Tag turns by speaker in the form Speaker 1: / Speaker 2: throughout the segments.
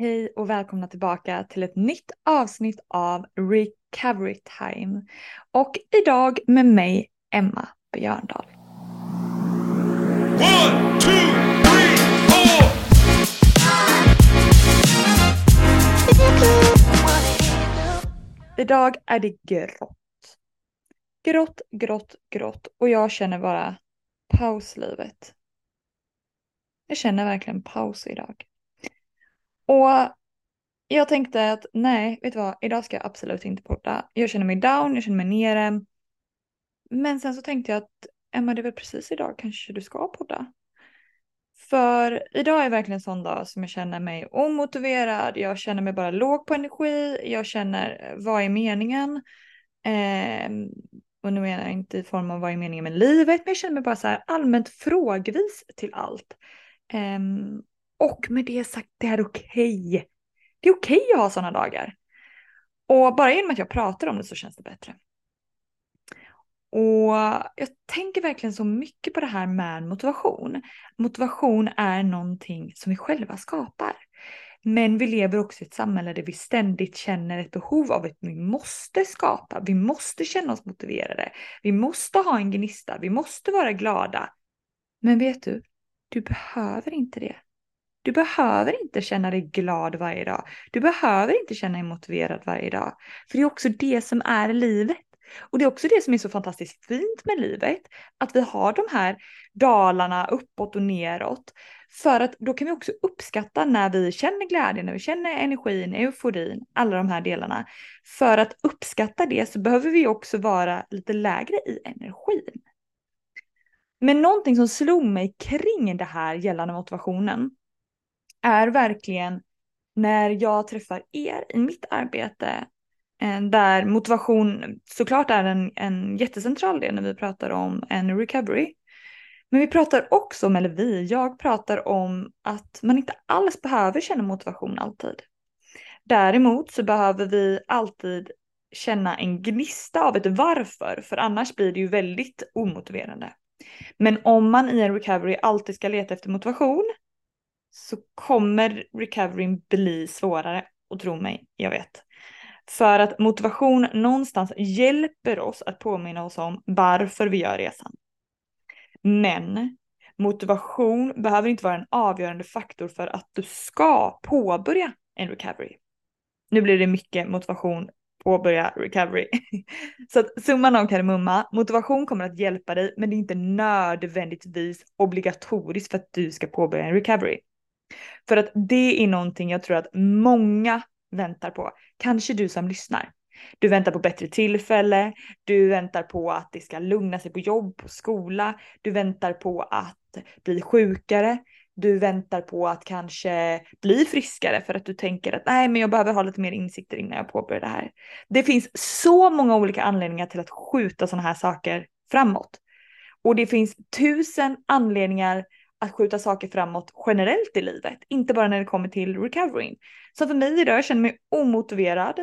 Speaker 1: Hej och välkomna tillbaka till ett nytt avsnitt av Recovery Time. Och idag med mig, Emma Björndal. One, two, three, four. Idag är det grått. Grått, grått, grått och jag känner bara pauslivet. Jag känner verkligen paus idag. Och jag tänkte att nej, vet du vad, idag ska jag absolut inte podda. Jag känner mig down, jag känner mig nere. Men sen så tänkte jag att Emma, det är väl precis idag kanske du ska podda. För idag är verkligen en sån dag som jag känner mig omotiverad, jag känner mig bara låg på energi, jag känner eh, vad är meningen? Eh, och nu menar jag inte i form av vad är meningen med livet, men jag känner mig bara så här allmänt frågvis till allt. Eh, och med det sagt, det är okej. Okay. Det är okej okay att ha sådana dagar. Och bara genom att jag pratar om det så känns det bättre. Och jag tänker verkligen så mycket på det här med motivation. Motivation är någonting som vi själva skapar. Men vi lever också i ett samhälle där vi ständigt känner ett behov av att vi måste skapa. Vi måste känna oss motiverade. Vi måste ha en gnista. Vi måste vara glada. Men vet du, du behöver inte det. Du behöver inte känna dig glad varje dag. Du behöver inte känna dig motiverad varje dag. För det är också det som är livet. Och det är också det som är så fantastiskt fint med livet. Att vi har de här dalarna uppåt och neråt. För att då kan vi också uppskatta när vi känner glädje, när vi känner energin, euforin, alla de här delarna. För att uppskatta det så behöver vi också vara lite lägre i energin. Men någonting som slog mig kring det här gällande motivationen är verkligen när jag träffar er i mitt arbete eh, där motivation såklart är en, en jättecentral del när vi pratar om en recovery. Men vi pratar också om, eller vi, jag pratar om att man inte alls behöver känna motivation alltid. Däremot så behöver vi alltid känna en gnista av ett varför, för annars blir det ju väldigt omotiverande. Men om man i en recovery alltid ska leta efter motivation så kommer recoveryn bli svårare. Och tro mig, jag vet. För att motivation någonstans hjälper oss att påminna oss om varför vi gör resan. Men motivation behöver inte vara en avgörande faktor för att du ska påbörja en recovery. Nu blir det mycket motivation påbörja recovery. Så att summan av kardemumma, motivation kommer att hjälpa dig men det är inte nödvändigtvis obligatoriskt för att du ska påbörja en recovery. För att det är någonting jag tror att många väntar på. Kanske du som lyssnar. Du väntar på bättre tillfälle, du väntar på att det ska lugna sig på jobb, på skola, du väntar på att bli sjukare, du väntar på att kanske bli friskare för att du tänker att nej men jag behöver ha lite mer insikter innan jag påbörjar det här. Det finns så många olika anledningar till att skjuta sådana här saker framåt. Och det finns tusen anledningar att skjuta saker framåt generellt i livet, inte bara när det kommer till recovering. Så för mig idag, jag känner mig omotiverad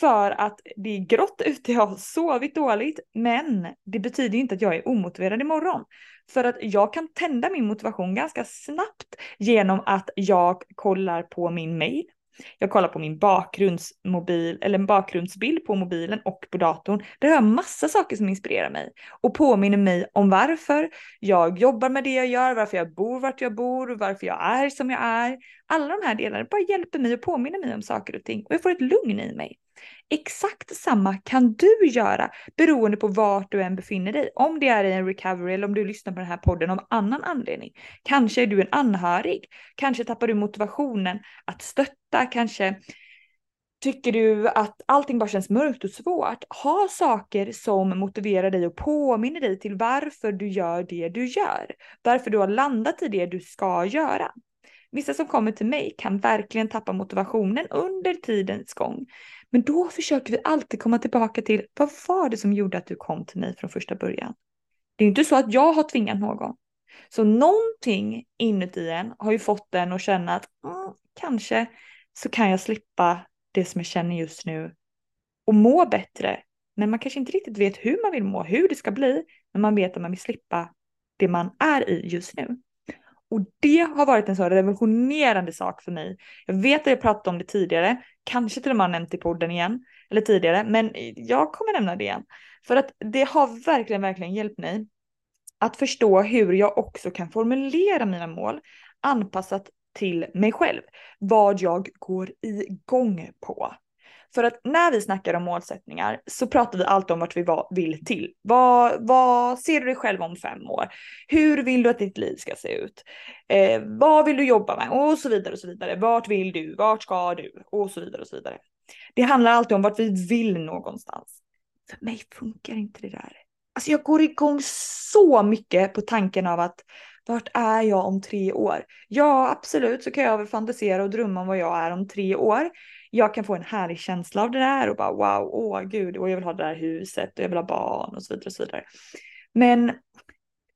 Speaker 1: för att det är grått ute, jag har sovit dåligt, men det betyder inte att jag är omotiverad imorgon. För att jag kan tända min motivation ganska snabbt genom att jag kollar på min mail, jag kollar på min bakgrundsmobil eller en bakgrundsbild på mobilen och på datorn. Där har jag massa saker som inspirerar mig och påminner mig om varför jag jobbar med det jag gör, varför jag bor vart jag bor, varför jag är som jag är. Alla de här delarna bara hjälper mig och påminner mig om saker och ting och jag får ett lugn i mig. Exakt samma kan du göra beroende på vart du än befinner dig. Om det är i en recovery eller om du lyssnar på den här podden av annan anledning. Kanske är du en anhörig. Kanske tappar du motivationen att stötta. Kanske tycker du att allting bara känns mörkt och svårt. Ha saker som motiverar dig och påminner dig till varför du gör det du gör. Varför du har landat i det du ska göra. Vissa som kommer till mig kan verkligen tappa motivationen under tidens gång. Men då försöker vi alltid komma tillbaka till vad var det som gjorde att du kom till mig från första början? Det är inte så att jag har tvingat någon. Så någonting inuti en har ju fått en att känna att mm, kanske så kan jag slippa det som jag känner just nu och må bättre. Men man kanske inte riktigt vet hur man vill må, hur det ska bli, men man vet att man vill slippa det man är i just nu. Och det har varit en så revolutionerande sak för mig. Jag vet att jag pratat om det tidigare, kanske till och med har nämnt i podden igen, eller tidigare, men jag kommer nämna det igen. För att det har verkligen, verkligen hjälpt mig att förstå hur jag också kan formulera mina mål anpassat till mig själv. Vad jag går igång på. För att när vi snackar om målsättningar så pratar vi alltid om vart vi vill till. Vad, vad ser du dig själv om fem år? Hur vill du att ditt liv ska se ut? Eh, vad vill du jobba med? Och så vidare och så vidare. Vart vill du? Vart ska du? Och så vidare och så vidare. Det handlar alltid om vart vi vill någonstans. För mig funkar inte det där. Alltså jag går igång så mycket på tanken av att vart är jag om tre år? Ja, absolut så kan jag väl fantisera och drömma om vad jag är om tre år jag kan få en härlig känsla av det där och bara wow, åh gud, och jag vill ha det där huset och jag vill ha barn och så vidare och så vidare. Men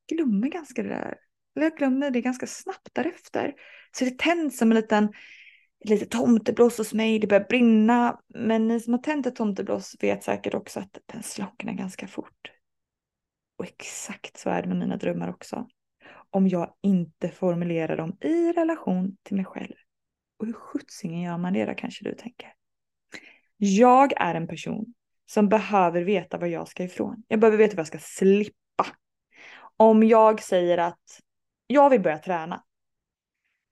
Speaker 1: jag glömmer ganska det där, eller jag glömmer det ganska snabbt därefter. Så det tänds som en liten lite tomteblås hos mig, det börjar brinna. Men ni som har tänt ett tomteblås vet säkert också att den slocknar ganska fort. Och exakt så är det med mina drömmar också. Om jag inte formulerar dem i relation till mig själv. Och hur sjuttsingen gör man det då kanske du tänker? Jag är en person som behöver veta var jag ska ifrån. Jag behöver veta vad jag ska slippa. Om jag säger att jag vill börja träna.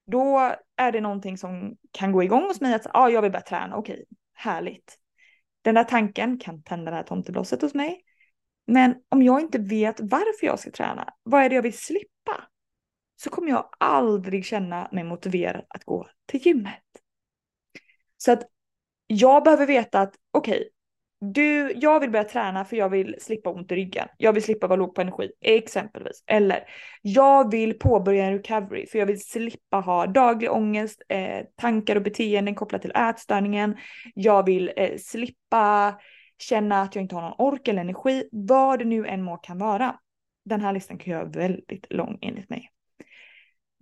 Speaker 1: Då är det någonting som kan gå igång hos mig att ah, jag vill börja träna. Okej, härligt. Den där tanken kan tända det här tomteblåset hos mig. Men om jag inte vet varför jag ska träna, vad är det jag vill slippa? Så kommer jag aldrig känna mig motiverad att gå till gymmet. Så att jag behöver veta att okej, okay, du, jag vill börja träna för jag vill slippa ont i ryggen. Jag vill slippa vara låg på energi, exempelvis. Eller jag vill påbörja en recovery för jag vill slippa ha daglig ångest, eh, tankar och beteenden kopplat till ätstörningen. Jag vill eh, slippa känna att jag inte har någon ork eller energi, vad det nu än må kan vara. Den här listan kan göra väldigt lång enligt mig.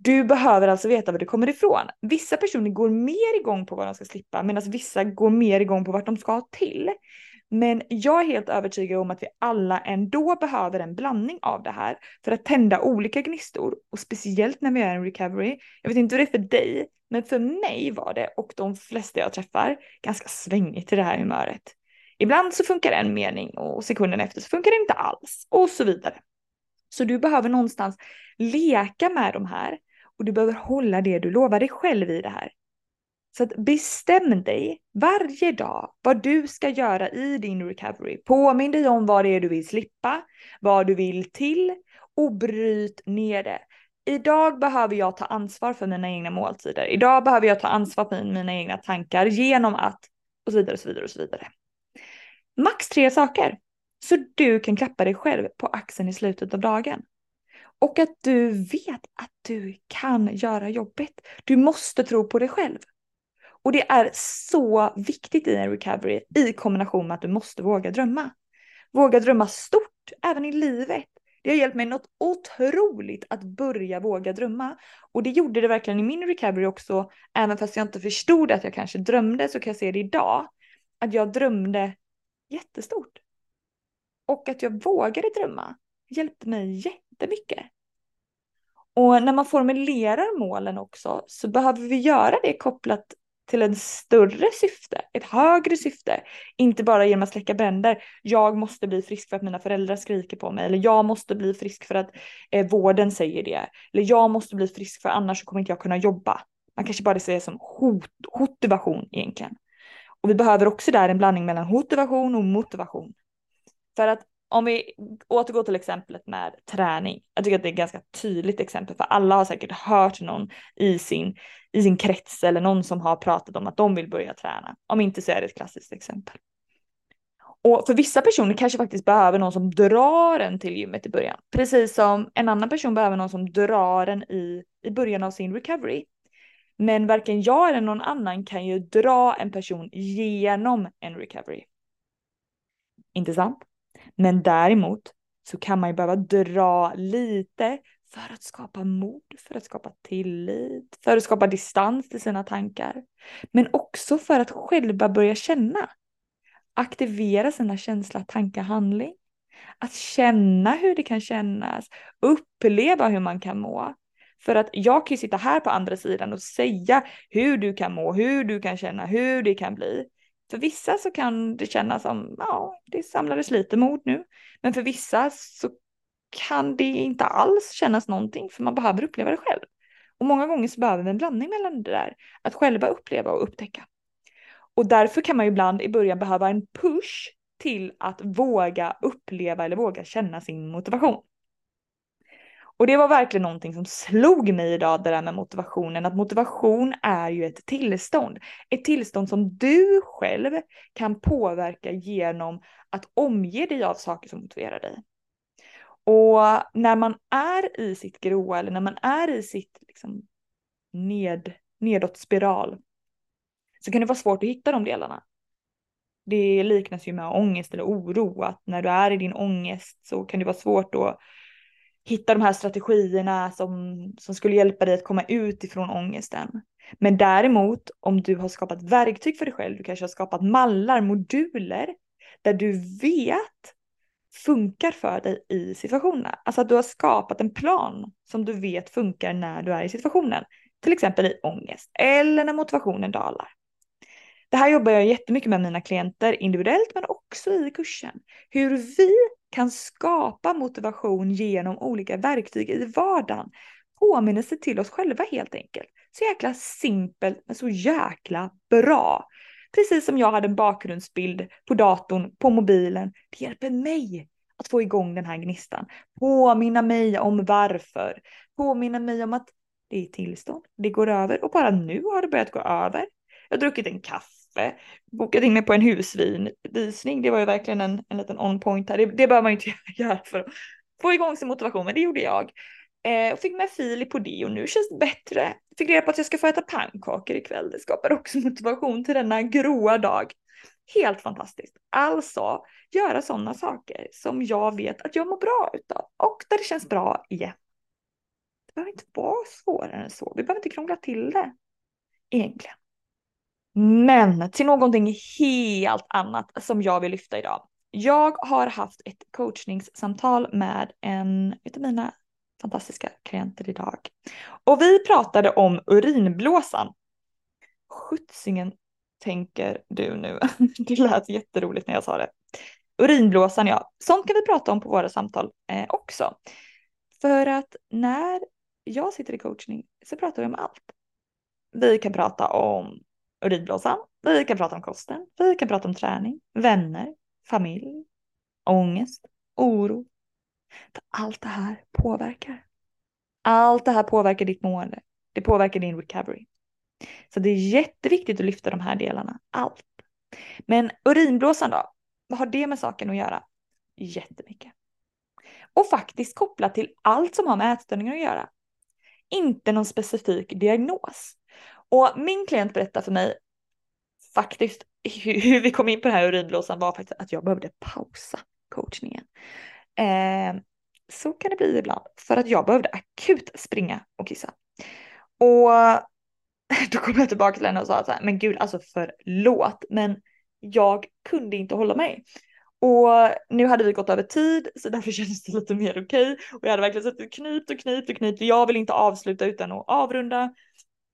Speaker 1: Du behöver alltså veta var det kommer ifrån. Vissa personer går mer igång på vad de ska slippa medan vissa går mer igång på vart de ska till. Men jag är helt övertygad om att vi alla ändå behöver en blandning av det här för att tända olika gnistor och speciellt när vi gör en recovery. Jag vet inte hur det är för dig, men för mig var det och de flesta jag träffar ganska svängigt i det här humöret. Ibland så funkar en mening och sekunden efter så funkar det inte alls och så vidare. Så du behöver någonstans leka med de här och du behöver hålla det du lovar dig själv i det här. Så att bestäm dig varje dag vad du ska göra i din recovery. Påminn dig om vad det är du vill slippa, vad du vill till och bryt ner det. Idag behöver jag ta ansvar för mina egna måltider. Idag behöver jag ta ansvar för mina egna tankar genom att och så vidare och så vidare och så vidare. Max tre saker så du kan klappa dig själv på axeln i slutet av dagen. Och att du vet att du kan göra jobbet. Du måste tro på dig själv. Och det är så viktigt i en recovery i kombination med att du måste våga drömma. Våga drömma stort, även i livet. Det har hjälpt mig något otroligt att börja våga drömma. Och det gjorde det verkligen i min recovery också. Även fast jag inte förstod att jag kanske drömde så kan jag se det idag. Att jag drömde jättestort. Och att jag vågade drömma hjälpte mig jättemycket. Och när man formulerar målen också så behöver vi göra det kopplat till en större syfte, ett högre syfte. Inte bara genom att släcka bränder. Jag måste bli frisk för att mina föräldrar skriker på mig. Eller jag måste bli frisk för att eh, vården säger det. Eller jag måste bli frisk för annars kommer inte jag kunna jobba. Man kanske bara ser det som hot, motivation egentligen. Och vi behöver också där en blandning mellan motivation och motivation. För att om vi återgår till exemplet med träning. Jag tycker att det är ett ganska tydligt exempel för alla har säkert hört någon i sin, i sin krets eller någon som har pratat om att de vill börja träna. Om inte så är det ett klassiskt exempel. Och för vissa personer kanske faktiskt behöver någon som drar en till gymmet i början. Precis som en annan person behöver någon som drar en i, i början av sin recovery. Men varken jag eller någon annan kan ju dra en person genom en recovery. Inte sant? Men däremot så kan man ju behöva dra lite för att skapa mod, för att skapa tillit, för att skapa distans till sina tankar. Men också för att själva börja känna. Aktivera sina känslor, tankar, handling. Att känna hur det kan kännas, uppleva hur man kan må. För att jag kan ju sitta här på andra sidan och säga hur du kan må, hur du kan känna, hur det kan bli. För vissa så kan det kännas som, ja, det samlades lite mod nu. Men för vissa så kan det inte alls kännas någonting för man behöver uppleva det själv. Och många gånger så behöver vi en blandning mellan det där, att själva uppleva och upptäcka. Och därför kan man ju ibland i början behöva en push till att våga uppleva eller våga känna sin motivation. Och det var verkligen någonting som slog mig idag, det där med motivationen, att motivation är ju ett tillstånd. Ett tillstånd som du själv kan påverka genom att omge dig av saker som motiverar dig. Och när man är i sitt gråa eller när man är i sitt liksom, ned, nedåt spiral så kan det vara svårt att hitta de delarna. Det liknas ju med ångest eller oro, att när du är i din ångest så kan det vara svårt att hitta de här strategierna som, som skulle hjälpa dig att komma ut ifrån ångesten. Men däremot om du har skapat verktyg för dig själv, du kanske har skapat mallar, moduler där du vet funkar för dig i situationerna. Alltså att du har skapat en plan som du vet funkar när du är i situationen. Till exempel i ångest eller när motivationen dalar. Det här jobbar jag jättemycket med mina klienter individuellt men också i kursen. Hur vi kan skapa motivation genom olika verktyg i vardagen. Påminnelse till oss själva helt enkelt. Så jäkla simpelt men så jäkla bra. Precis som jag hade en bakgrundsbild på datorn, på mobilen. Det hjälper mig att få igång den här gnistan. Påminna mig om varför. Påminna mig om att det är tillstånd, det går över och bara nu har det börjat gå över. Jag har druckit en kaffe, bokat in mig på en husvinvisning. Det var ju verkligen en, en liten on point här. Det, det behöver man ju inte göra för att få igång sin motivation, men det gjorde jag. Eh, och fick med Filip på det och nu känns det bättre. Fick reda på att jag ska få äta pannkakor ikväll. Det skapar också motivation till denna gråa dag. Helt fantastiskt. Alltså, göra sådana saker som jag vet att jag mår bra utav och där det känns bra igen. Det behöver inte vara svårare än så. Vi behöver inte krångla till det. Egentligen. Men till någonting helt annat som jag vill lyfta idag. Jag har haft ett coachningssamtal med en av mina fantastiska klienter idag. Och vi pratade om urinblåsan. Skjutsingen tänker du nu. Det lät jätteroligt när jag sa det. Urinblåsan ja, sånt kan vi prata om på våra samtal eh, också. För att när jag sitter i coachning så pratar vi om allt. Vi kan prata om urinblåsan, vi kan prata om kosten, vi kan prata om träning, vänner, familj, ångest, oro. Allt det här påverkar. Allt det här påverkar ditt mående. Det påverkar din recovery. Så det är jätteviktigt att lyfta de här delarna, allt. Men urinblåsan då? Vad har det med saken att göra? Jättemycket. Och faktiskt kopplat till allt som har med ätstörningar att göra. Inte någon specifik diagnos. Och min klient berättar för mig faktiskt hur vi kom in på den här urinblåsan var faktiskt att jag behövde pausa coachningen. Eh, så kan det bli ibland för att jag behövde akut springa och kissa. Och då kom jag tillbaka till henne och sa så här, men gud alltså förlåt, men jag kunde inte hålla mig. Och nu hade vi gått över tid så därför kändes det lite mer okej. Och jag hade verkligen suttit knipt och knipt och knipt och jag vill inte avsluta utan att avrunda.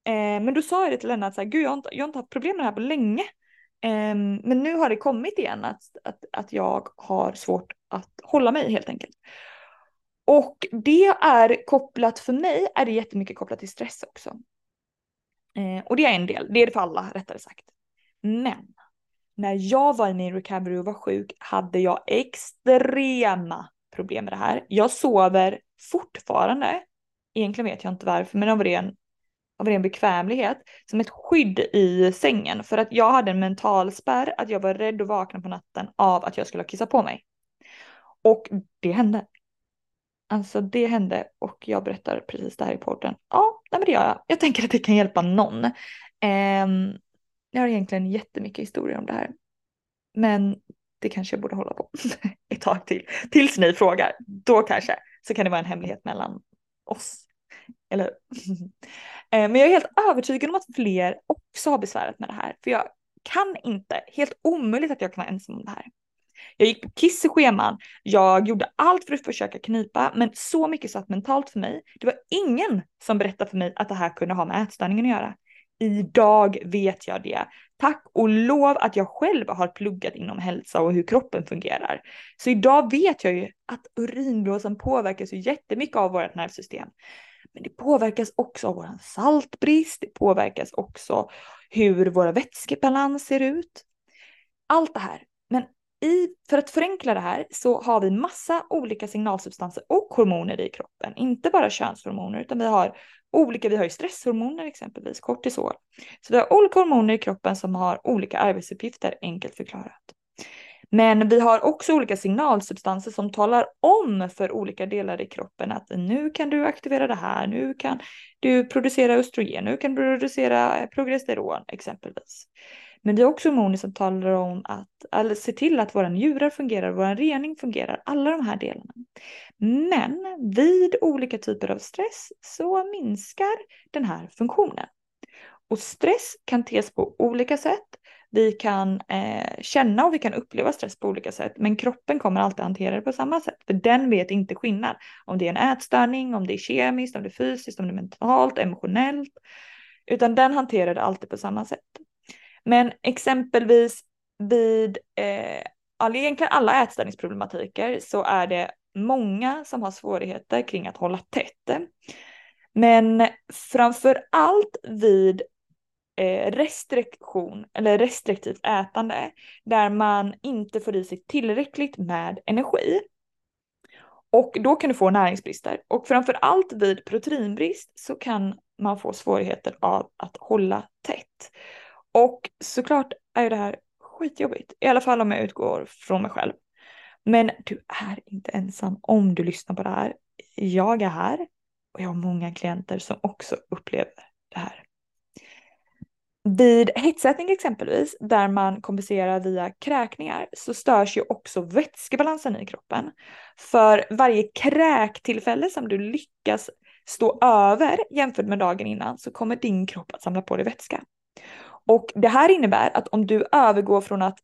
Speaker 1: Eh, men då sa jag det till henne att så här, gud jag har, inte, jag har inte haft problem med det här på länge. Eh, men nu har det kommit igen att, att, att jag har svårt att hålla mig helt enkelt. Och det är kopplat, för mig är det jättemycket kopplat till stress också. Eh, och det är en del, det är det för alla rättare sagt. Men när jag var i min recovery och var sjuk hade jag extrema problem med det här. Jag sover fortfarande, egentligen vet jag inte varför, men av ren, av ren bekvämlighet, som ett skydd i sängen. För att jag hade en mental spärr, att jag var rädd att vakna på natten av att jag skulle kissa på mig. Och det hände. Alltså det hände och jag berättar precis det här i podden. Ja, nej men det gör jag. Jag tänker att det kan hjälpa någon. Eh, jag har egentligen jättemycket historier om det här. Men det kanske jag borde hålla på ett tag till. Tills ni frågar. Då kanske. Så kan det vara en hemlighet mellan oss. Eller eh, Men jag är helt övertygad om att fler också har besvärat med det här. För jag kan inte, helt omöjligt att jag kan vara ensam om det här. Jag gick på kiss i scheman, jag gjorde allt för att försöka knipa, men så mycket satt mentalt för mig. Det var ingen som berättade för mig att det här kunde ha med ätstörningen att göra. Idag vet jag det. Tack och lov att jag själv har pluggat inom hälsa och hur kroppen fungerar. Så idag vet jag ju att urinblåsan påverkas ju jättemycket av vårt nervsystem. Men det påverkas också av vår saltbrist, det påverkas också hur våra vätskebalans ser ut. Allt det här. Men i, för att förenkla det här så har vi massa olika signalsubstanser och hormoner i kroppen. Inte bara könshormoner utan vi har olika, vi har ju stresshormoner exempelvis, kortisol. Så vi har olika hormoner i kroppen som har olika arbetsuppgifter, enkelt förklarat. Men vi har också olika signalsubstanser som talar om för olika delar i kroppen att nu kan du aktivera det här, nu kan du producera östrogen, nu kan du producera eh, progesteron exempelvis. Men vi har också hormoner som talar om att, eller se till att våra njurar fungerar, vår rening fungerar, alla de här delarna. Men vid olika typer av stress så minskar den här funktionen. Och stress kan tes på olika sätt. Vi kan eh, känna och vi kan uppleva stress på olika sätt, men kroppen kommer alltid hantera det på samma sätt. För den vet inte skillnad om det är en ätstörning, om det är kemiskt, om det är fysiskt, om det är mentalt, emotionellt. Utan den hanterar det alltid på samma sätt. Men exempelvis vid eh, egentligen alla ätstörningsproblematiker så är det många som har svårigheter kring att hålla tätt. Men framför allt vid Eh, restriktion eller restriktivt ätande där man inte får i sig tillräckligt med energi. Och då kan du få näringsbrister och framför allt vid proteinbrist så kan man få svårigheter av att hålla tätt. Och såklart är det här skitjobbigt, i alla fall om jag utgår från mig själv. Men du är inte ensam om du lyssnar på det här. Jag är här och jag har många klienter som också upplever det här. Vid hetsätning exempelvis, där man kompenserar via kräkningar, så störs ju också vätskebalansen i kroppen. För varje kräktillfälle som du lyckas stå över jämfört med dagen innan så kommer din kropp att samla på dig vätska. Och det här innebär att om du övergår från att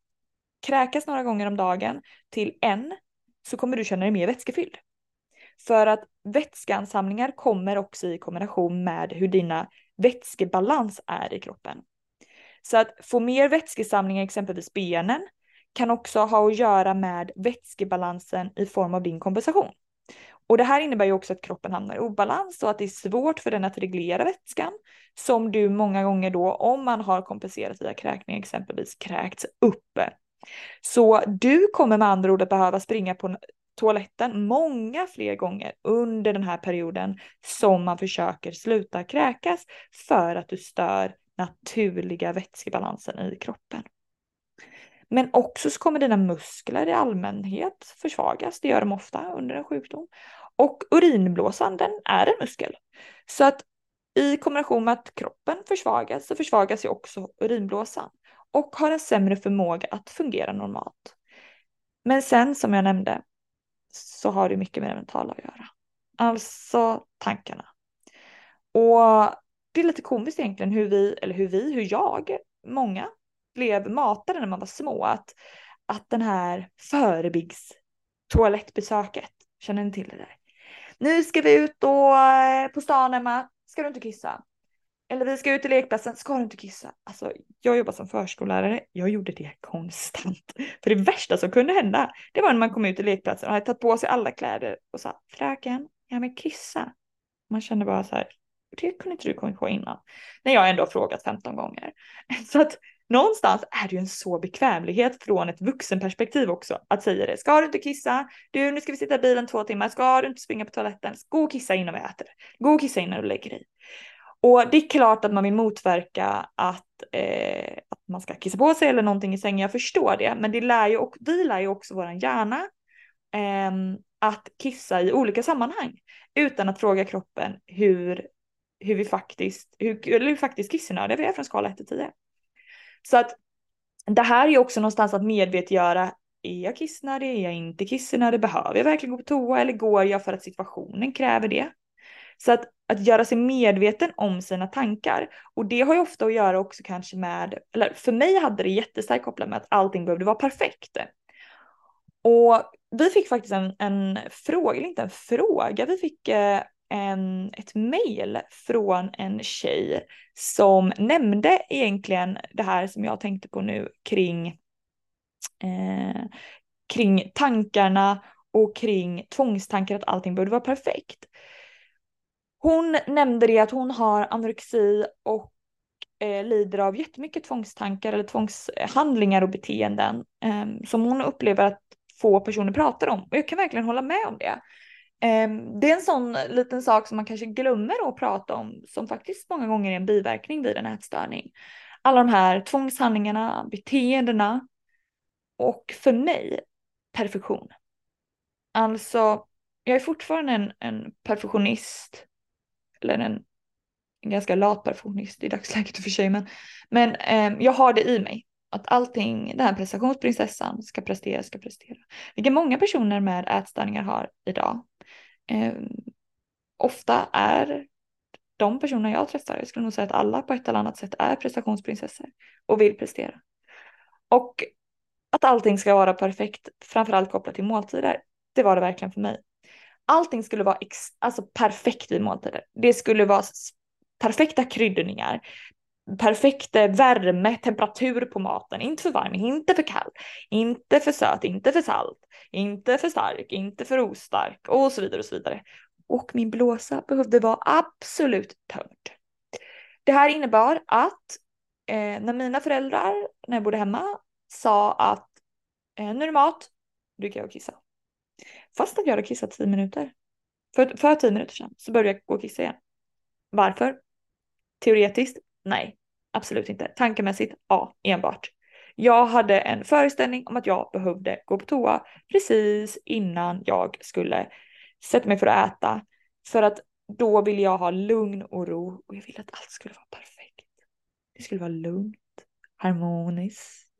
Speaker 1: kräkas några gånger om dagen till en så kommer du känna dig mer vätskefylld. För att vätskeansamlingar kommer också i kombination med hur dina vätskebalans är i kroppen. Så att få mer vätskesamling i exempelvis benen kan också ha att göra med vätskebalansen i form av din kompensation. Och det här innebär ju också att kroppen hamnar i obalans och att det är svårt för den att reglera vätskan som du många gånger då, om man har kompenserat via kräkning exempelvis, kräkts upp. Så du kommer med andra ord att behöva springa på toaletten många fler gånger under den här perioden som man försöker sluta kräkas för att du stör naturliga vätskebalansen i kroppen. Men också så kommer dina muskler i allmänhet försvagas. Det gör de ofta under en sjukdom. Och urinblåsan, den är en muskel. Så att i kombination med att kroppen försvagas så försvagas ju också urinblåsan och har en sämre förmåga att fungera normalt. Men sen som jag nämnde så har det mycket med det mentala att göra. Alltså tankarna. Och det är lite komiskt egentligen hur vi, eller hur vi, hur jag, många blev matade när man var små. Att, att den här förebyggs toalettbesöket, känner ni till det där? Nu ska vi ut och, eh, på stan Emma, ska du inte kissa? Eller vi ska ut till lekplatsen, ska du inte kissa? Alltså jag jobbar som förskollärare, jag gjorde det konstant. För det värsta som kunde hända, det var när man kom ut till lekplatsen och hade tagit på sig alla kläder och sa fröken, jag vill kissa. Man kände bara så här, det kunde inte du komma på innan. När jag ändå har frågat 15 gånger. Så att någonstans är det ju en så bekvämlighet från ett vuxenperspektiv också att säga det. Ska du inte kissa? Du, nu ska vi sitta i bilen två timmar. Ska du inte springa på toaletten? Gå och kissa innan vi äter. Gå och kissa innan du lägger dig. Och det är klart att man vill motverka att, eh, att man ska kissa på sig eller någonting i sängen. Jag förstår det, men det lär ju och vi lär ju också våran hjärna eh, att kissa i olika sammanhang utan att fråga kroppen hur, hur vi faktiskt, hur, eller hur faktiskt kissnödiga vi är från skala 1 till 10. Så att det här är också någonstans att medvetgöra är jag kissnödig, är jag inte kissnödig, behöver jag verkligen gå på toa eller går jag för att situationen kräver det? Så att, att göra sig medveten om sina tankar. Och det har ju ofta att göra också kanske med, eller för mig hade det jättestarkt kopplat med att allting behövde vara perfekt. Och vi fick faktiskt en, en fråga, eller inte en fråga, vi fick eh, en, ett mejl från en tjej som nämnde egentligen det här som jag tänkte på nu kring, eh, kring tankarna och kring tvångstankar att allting borde vara perfekt. Hon nämnde det att hon har anorexi och eh, lider av jättemycket tvångstankar eller tvångshandlingar och beteenden eh, som hon upplever att få personer pratar om. Och jag kan verkligen hålla med om det. Ehm, det är en sån liten sak som man kanske glömmer att prata om som faktiskt många gånger är en biverkning vid en ätstörning. Alla de här tvångshandlingarna, beteendena och för mig perfektion. Alltså, jag är fortfarande en, en perfektionist. Eller en, en ganska lat perfektionist i dagsläget i och för sig. Men, men eh, jag har det i mig. Att allting, den här prestationsprinsessan ska prestera, ska prestera. Vilket många personer med ätstörningar har idag. Eh, ofta är de personer jag träffar, jag skulle nog säga att alla på ett eller annat sätt är prestationsprinsessor och vill prestera. Och att allting ska vara perfekt, framförallt kopplat till måltider. Det var det verkligen för mig. Allting skulle vara ex, alltså perfekt vid måltider. Det skulle vara perfekta kryddningar, perfekt eh, värme, temperatur på maten, inte för varm, inte för kall, inte för söt, inte för salt, inte för stark, inte för ostark och så vidare och så vidare. Och min blåsa behövde vara absolut tömd. Det här innebar att eh, när mina föräldrar, när jag bodde hemma, sa att eh, nu är det mat, du kan jag kissa. Fast att jag hade kissat tio minuter. För, för tio minuter sedan så började jag gå och kissa igen. Varför? Teoretiskt? Nej, absolut inte. Tankemässigt? Ja, enbart. Jag hade en föreställning om att jag behövde gå på toa precis innan jag skulle sätta mig för att äta. För att då ville jag ha lugn och ro och jag ville att allt skulle vara perfekt. Det skulle vara lugnt, harmoniskt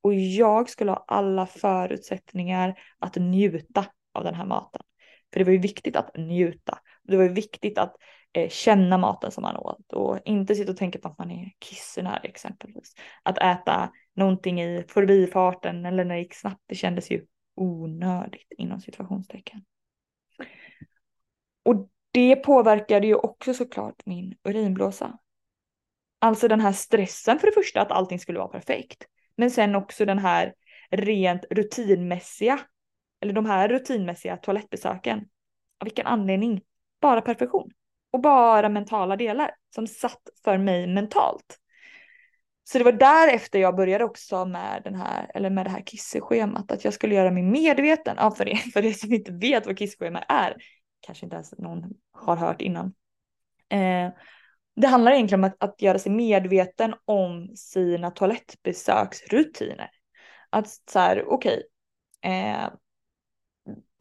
Speaker 1: och jag skulle ha alla förutsättningar att njuta av den här maten. För det var ju viktigt att njuta. Det var ju viktigt att Eh, känna maten som man åt och inte sitta och tänka på att man är kissnödig exempelvis. Att äta någonting i förbifarten eller när det gick snabbt, det kändes ju onödigt inom situationstecken. Och det påverkade ju också såklart min urinblåsa. Alltså den här stressen för det första att allting skulle vara perfekt. Men sen också den här rent rutinmässiga eller de här rutinmässiga toalettbesöken. Av vilken anledning? Bara perfektion. Och bara mentala delar som satt för mig mentalt. Så det var därefter jag började också med, den här, eller med det här kisseschemat. Att jag skulle göra mig medveten. Ja, för, er, för det som inte vet vad kisseschema är. Kanske inte ens någon har hört innan. Eh, det handlar egentligen om att, att göra sig medveten om sina toalettbesöksrutiner. Att så här, okej. Okay, eh,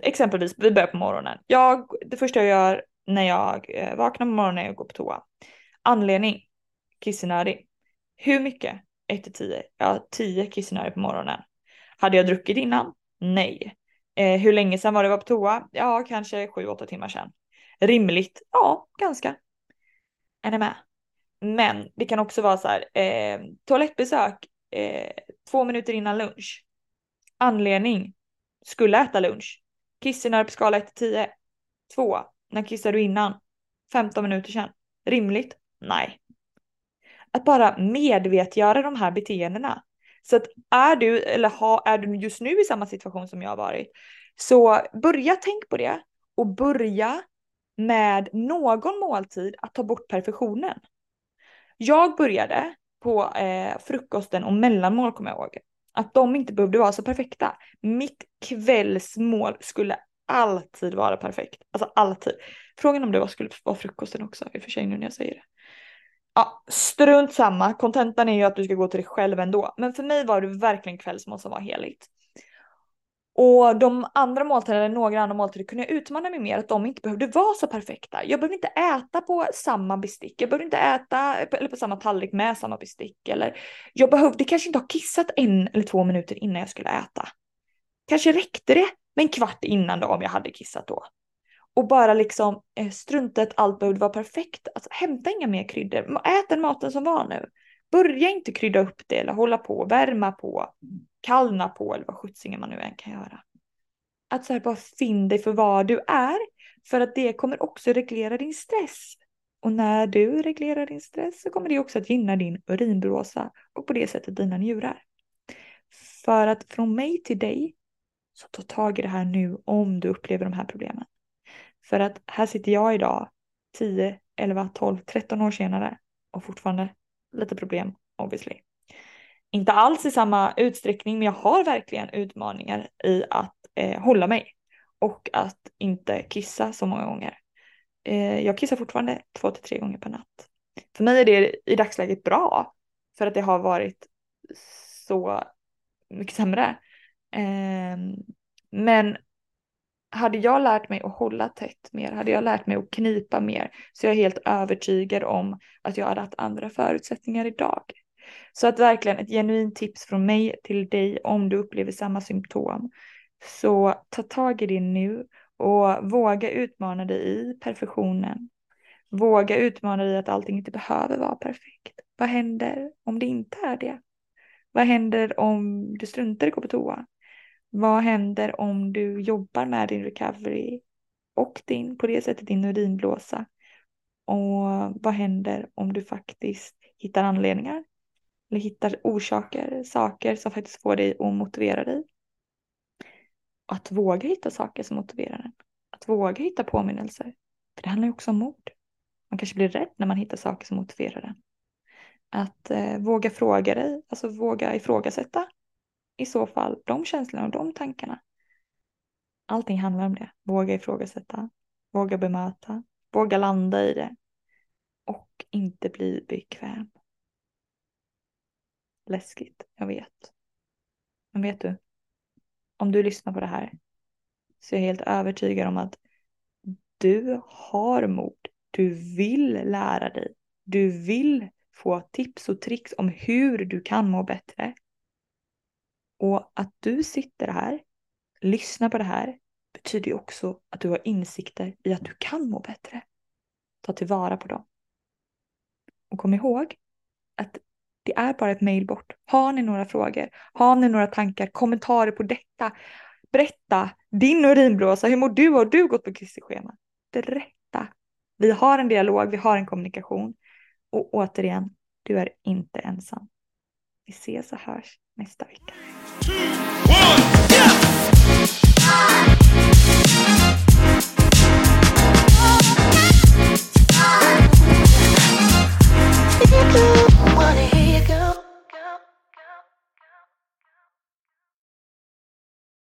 Speaker 1: exempelvis, vi börjar på morgonen. Jag, det första jag gör när jag eh, vaknar på morgonen och går på toa. Anledning, kissnödig. Hur mycket? 1 till 10. Ja, 10 kissnödig på morgonen. Hade jag druckit innan? Nej. Eh, hur länge sedan var det var på toa? Ja, kanske 7-8 timmar sedan. Rimligt? Ja, ganska. Är ni med? Men det kan också vara så här, eh, toalettbesök eh, två minuter innan lunch. Anledning, skulle äta lunch. Kissnödig på skala 1 till 10. 2. När kissade du innan? 15 minuter sedan. Rimligt? Nej. Att bara medvetgöra de här beteendena. Så att är du, eller ha, är du just nu i samma situation som jag har varit, så börja tänk på det och börja med någon måltid att ta bort perfektionen. Jag började på eh, frukosten och mellanmål kommer jag ihåg. Att de inte behövde vara så perfekta. Mitt kvällsmål skulle alltid vara perfekt. Alltså alltid. Frågan om det var, skulle vara frukosten också i och för sig nu när jag säger det. Ja, strunt samma. Kontentan är ju att du ska gå till dig själv ändå. Men för mig var det verkligen kvällsmål som var heligt. Och de andra måltiderna, eller några andra måltider, kunde jag utmana mig mer att de inte behövde vara så perfekta. Jag behövde inte äta på samma bestick, jag behövde inte äta eller på samma tallrik med samma bestick. Eller jag behövde kanske inte ha kissat en eller två minuter innan jag skulle äta. Kanske räckte det men kvart innan då om jag hade kissat då. Och bara liksom eh, strunta att allt behövde vara perfekt. Alltså hämta inga mer kryddor, ät den maten som var nu. Börja inte krydda upp det eller hålla på, värma på, kallna på eller vad sjuttsingen man nu än kan göra. att så här bara finn dig för vad du är. För att det kommer också reglera din stress. Och när du reglerar din stress så kommer det också att gynna din urinblåsa och på det sättet dina njurar. För att från mig till dig så ta tag i det här nu om du upplever de här problemen. För att här sitter jag idag 10, 11, 12, 13 år senare och fortfarande lite problem obviously. Inte alls i samma utsträckning men jag har verkligen utmaningar i att eh, hålla mig och att inte kissa så många gånger. Eh, jag kissar fortfarande två till tre gånger per natt. För mig är det i dagsläget bra för att det har varit så mycket sämre. Ehm, men hade jag lärt mig att hålla tätt mer, hade jag lärt mig att knipa mer, så jag är helt övertygad om att jag hade haft andra förutsättningar idag. Så att verkligen ett genuint tips från mig till dig om du upplever samma symptom. Så ta tag i det nu och våga utmana dig i perfektionen. Våga utmana dig att allting inte behöver vara perfekt. Vad händer om det inte är det? Vad händer om du struntar i att gå på toa? Vad händer om du jobbar med din recovery och din, på det sättet din urinblåsa? Och vad händer om du faktiskt hittar anledningar? Eller hittar orsaker, saker som faktiskt får dig att motivera dig? Att våga hitta saker som motiverar en. Att våga hitta påminnelser. För det handlar ju också om mod. Man kanske blir rädd när man hittar saker som motiverar en. Att eh, våga fråga dig, alltså våga ifrågasätta i så fall de känslorna och de tankarna. Allting handlar om det. Våga ifrågasätta, våga bemöta, våga landa i det och inte bli bekväm. Läskigt, jag vet. Men vet du? Om du lyssnar på det här så är jag helt övertygad om att du har mod. Du vill lära dig. Du vill få tips och tricks om hur du kan må bättre. Och att du sitter här, lyssnar på det här, betyder ju också att du har insikter i att du kan må bättre. Ta tillvara på dem. Och kom ihåg att det är bara ett mejl bort. Har ni några frågor? Har ni några tankar, kommentarer på detta? Berätta din urinblåsa. Hur mår du? Har du gått på kissschema? Berätta. Vi har en dialog, vi har en kommunikation. Och återigen, du är inte ensam. Vi ses och hörs nästa vecka. Two, one, yeah!